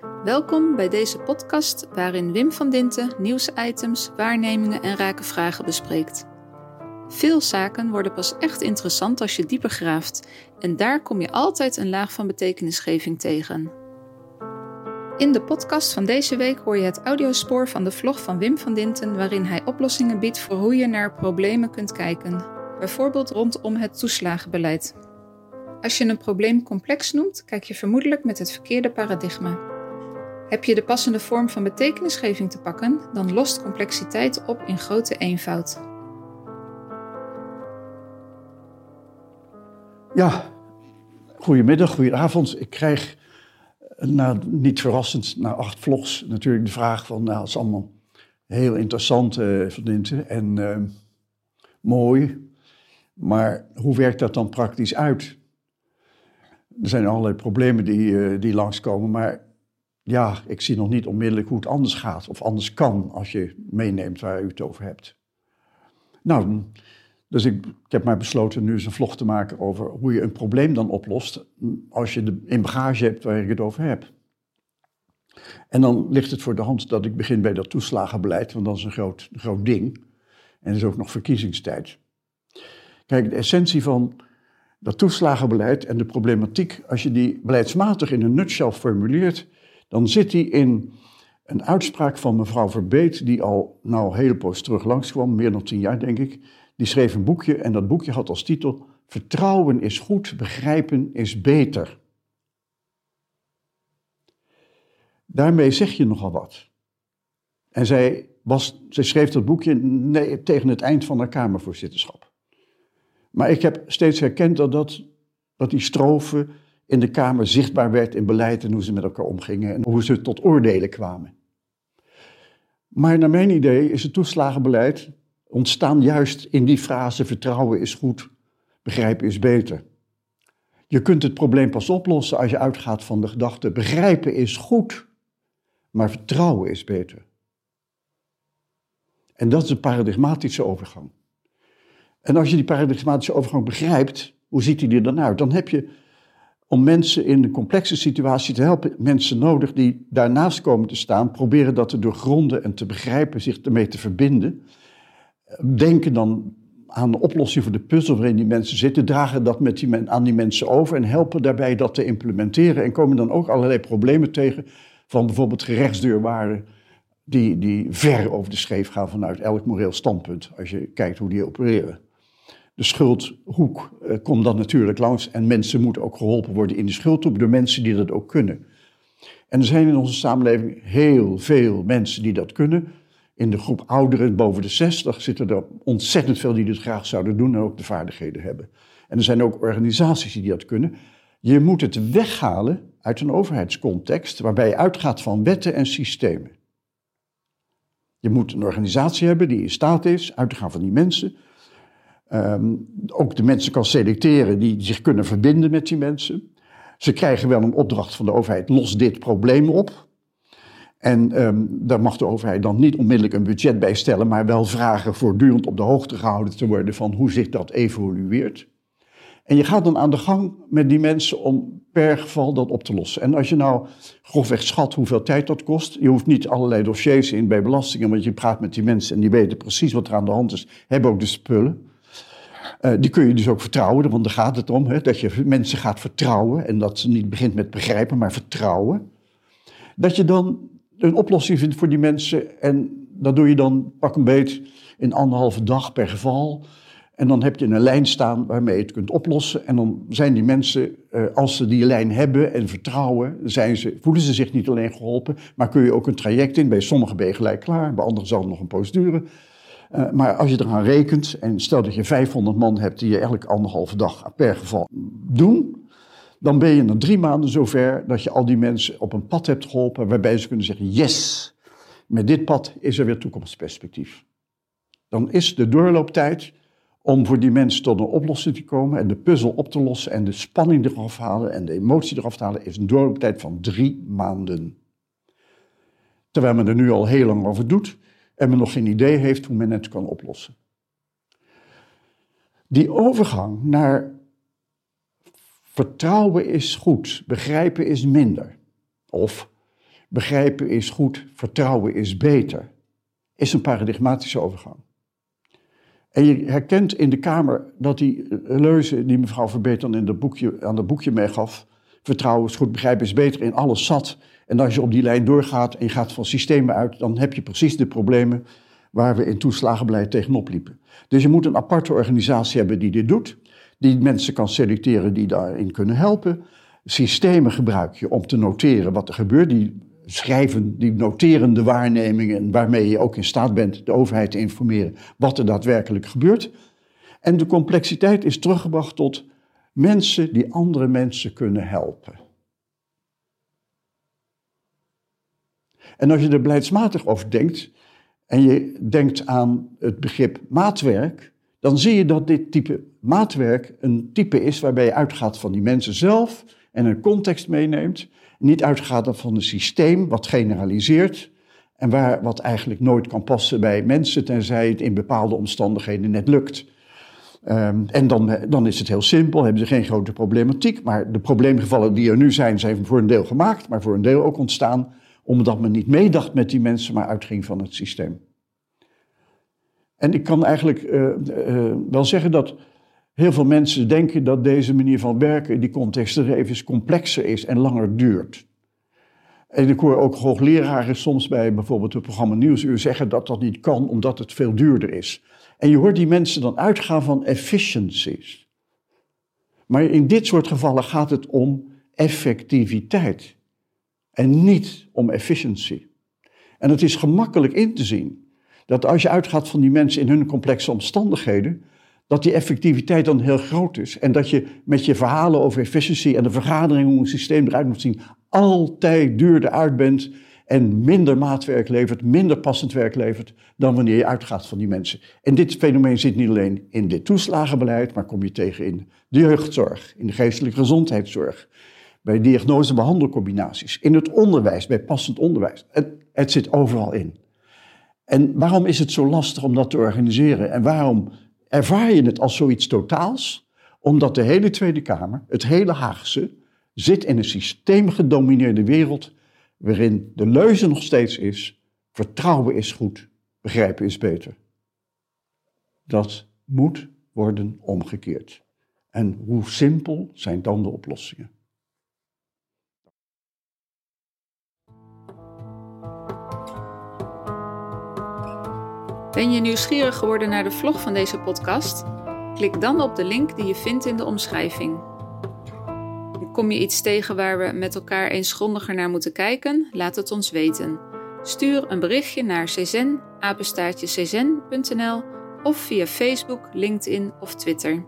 Welkom bij deze podcast waarin Wim van Dinten nieuwsitems, waarnemingen en rake vragen bespreekt. Veel zaken worden pas echt interessant als je dieper graaft en daar kom je altijd een laag van betekenisgeving tegen. In de podcast van deze week hoor je het audiospoor van de vlog van Wim van Dinten waarin hij oplossingen biedt voor hoe je naar problemen kunt kijken, bijvoorbeeld rondom het toeslagenbeleid. Als je een probleem complex noemt, kijk je vermoedelijk met het verkeerde paradigma. Heb je de passende vorm van betekenisgeving te pakken, dan lost complexiteit op in grote eenvoud. Ja, goedemiddag, goedenavond. Ik krijg, nou, niet verrassend, na acht vlogs natuurlijk de vraag van, nou, het is allemaal heel interessant, uh, Van en uh, mooi, maar hoe werkt dat dan praktisch uit? er zijn allerlei problemen die, uh, die langskomen, maar ja, ik zie nog niet onmiddellijk hoe het anders gaat of anders kan als je meeneemt waar u het over hebt. Nou, dus ik, heb maar besloten nu eens een vlog te maken over hoe je een probleem dan oplost als je de, in bagage hebt waar ik het over heb. En dan ligt het voor de hand dat ik begin bij dat toeslagenbeleid, want dat is een groot, groot ding. En is ook nog verkiezingstijd. Kijk, de essentie van dat toeslagenbeleid en de problematiek, als je die beleidsmatig in een nutshell formuleert, dan zit die in een uitspraak van mevrouw Verbeet, die al nou hele poos terug langskwam, meer dan tien jaar denk ik. Die schreef een boekje en dat boekje had als titel Vertrouwen is goed, begrijpen is beter. Daarmee zeg je nogal wat. En zij, was, zij schreef dat boekje nee, tegen het eind van haar Kamervoorzitterschap. Maar ik heb steeds herkend dat, dat, dat die strofe in de Kamer zichtbaar werd in beleid en hoe ze met elkaar omgingen en hoe ze tot oordelen kwamen. Maar naar mijn idee is het toeslagenbeleid ontstaan juist in die frase vertrouwen is goed, begrijpen is beter. Je kunt het probleem pas oplossen als je uitgaat van de gedachte begrijpen is goed, maar vertrouwen is beter. En dat is een paradigmatische overgang. En als je die paradigmatische overgang begrijpt, hoe ziet die er dan uit? Dan heb je om mensen in een complexe situatie te helpen, mensen nodig die daarnaast komen te staan, proberen dat te doorgronden en te begrijpen, zich ermee te verbinden. Denken dan aan de oplossing voor de puzzel waarin die mensen zitten, dragen dat met die aan die mensen over en helpen daarbij dat te implementeren. En komen dan ook allerlei problemen tegen van bijvoorbeeld gerechtsdeurwaarden die, die ver over de scheef gaan vanuit elk moreel standpunt, als je kijkt hoe die opereren de schuldhoek uh, komt dan natuurlijk langs. En mensen moeten ook geholpen worden in de schuldhoek door mensen die dat ook kunnen. En er zijn in onze samenleving heel veel mensen die dat kunnen. In de groep ouderen boven de 60 zitten er ontzettend veel die dit graag zouden doen en ook de vaardigheden hebben. En er zijn ook organisaties die dat kunnen. Je moet het weghalen uit een overheidscontext waarbij je uitgaat van wetten en systemen. Je moet een organisatie hebben die in staat is uit te gaan van die mensen, Um, ook de mensen kan selecteren die zich kunnen verbinden met die mensen. Ze krijgen wel een opdracht van de overheid, los dit probleem op. En um, daar mag de overheid dan niet onmiddellijk een budget bij stellen, maar wel vragen voortdurend op de hoogte gehouden te worden van hoe zich dat evolueert. En je gaat dan aan de gang met die mensen om per geval dat op te lossen. En als je nou grofweg schat hoeveel tijd dat kost, je hoeft niet allerlei dossiers in bij belastingen, want je praat met die mensen en die weten precies wat er aan de hand is, hebben ook de spullen. Uh, die kun je dus ook vertrouwen, want daar gaat het om. Hè, dat je mensen gaat vertrouwen en dat ze niet begint met begrijpen, maar vertrouwen. Dat je dan een oplossing vindt voor die mensen en dat doe je dan pak een beet in anderhalve dag per geval. En dan heb je een lijn staan waarmee je het kunt oplossen. En dan zijn die mensen, uh, als ze die lijn hebben en vertrouwen, zijn ze, voelen ze zich niet alleen geholpen, maar kun je ook een traject in. Bij sommigen ben je gelijk klaar, bij anderen zal het nog een poos duren. Uh, maar als je eraan rekent, en stel dat je 500 man hebt die je elke anderhalve dag per geval doen, dan ben je na drie maanden zover dat je al die mensen op een pad hebt geholpen waarbij ze kunnen zeggen: Yes, met dit pad is er weer toekomstperspectief. Dan is de doorlooptijd om voor die mensen tot een oplossing te komen en de puzzel op te lossen en de spanning eraf halen en de emotie eraf te halen, is een doorlooptijd van drie maanden. Terwijl men er nu al heel lang over doet en men nog geen idee heeft hoe men het kan oplossen. Die overgang naar vertrouwen is goed, begrijpen is minder. Of begrijpen is goed, vertrouwen is beter. Is een paradigmatische overgang. En je herkent in de Kamer dat die leuze die mevrouw Verbeet in dat boekje, aan dat boekje meegaf, vertrouwen is goed, begrijpen is beter, in alles zat. En als je op die lijn doorgaat en je gaat van systemen uit, dan heb je precies de problemen waar we in toeslagenbeleid tegenop liepen. Dus je moet een aparte organisatie hebben die dit doet, die mensen kan selecteren die daarin kunnen helpen. Systemen gebruik je om te noteren wat er gebeurt, die schrijven, die noterende waarnemingen, waarmee je ook in staat bent de overheid te informeren wat er daadwerkelijk gebeurt. En de complexiteit is teruggebracht tot mensen die andere mensen kunnen helpen. En als je er beleidsmatig over denkt en je denkt aan het begrip maatwerk, dan zie je dat dit type maatwerk een type is waarbij je uitgaat van die mensen zelf en een context meeneemt. Niet uitgaat van een systeem wat generaliseert en waar, wat eigenlijk nooit kan passen bij mensen, tenzij het in bepaalde omstandigheden net lukt. Um, en dan, dan is het heel simpel, hebben ze geen grote problematiek. Maar de probleemgevallen die er nu zijn, zijn voor een deel gemaakt, maar voor een deel ook ontstaan omdat men niet meedacht met die mensen, maar uitging van het systeem. En ik kan eigenlijk uh, uh, wel zeggen dat heel veel mensen denken dat deze manier van werken die context er even complexer is en langer duurt. En ik hoor ook hoogleraren soms bij bijvoorbeeld het programma Nieuwsuur zeggen dat dat niet kan omdat het veel duurder is. En je hoort die mensen dan uitgaan van efficiencies. Maar in dit soort gevallen gaat het om effectiviteit en niet om efficiency. En het is gemakkelijk in te zien dat als je uitgaat van die mensen in hun complexe omstandigheden, dat die effectiviteit dan heel groot is. En dat je met je verhalen over efficiency en de vergadering hoe een systeem eruit moet zien, altijd duurder uit bent en minder maatwerk levert, minder passend werk levert dan wanneer je uitgaat van die mensen. En dit fenomeen zit niet alleen in dit toeslagenbeleid, maar kom je tegen in de jeugdzorg, in de geestelijke gezondheidszorg, bij diagnose-behandelcombinaties, in het onderwijs, bij passend onderwijs. Het, het zit overal in. En waarom is het zo lastig om dat te organiseren? En waarom ervaar je het als zoiets totaals? Omdat de hele Tweede Kamer, het hele Haagse, zit in een systeemgedomineerde wereld waarin de leuze nog steeds is: vertrouwen is goed, begrijpen is beter. Dat moet worden omgekeerd. En hoe simpel zijn dan de oplossingen? Ben je nieuwsgierig geworden naar de vlog van deze podcast? Klik dan op de link die je vindt in de omschrijving. Kom je iets tegen waar we met elkaar eens grondiger naar moeten kijken? Laat het ons weten. Stuur een berichtje naar czen, of via Facebook, LinkedIn of Twitter.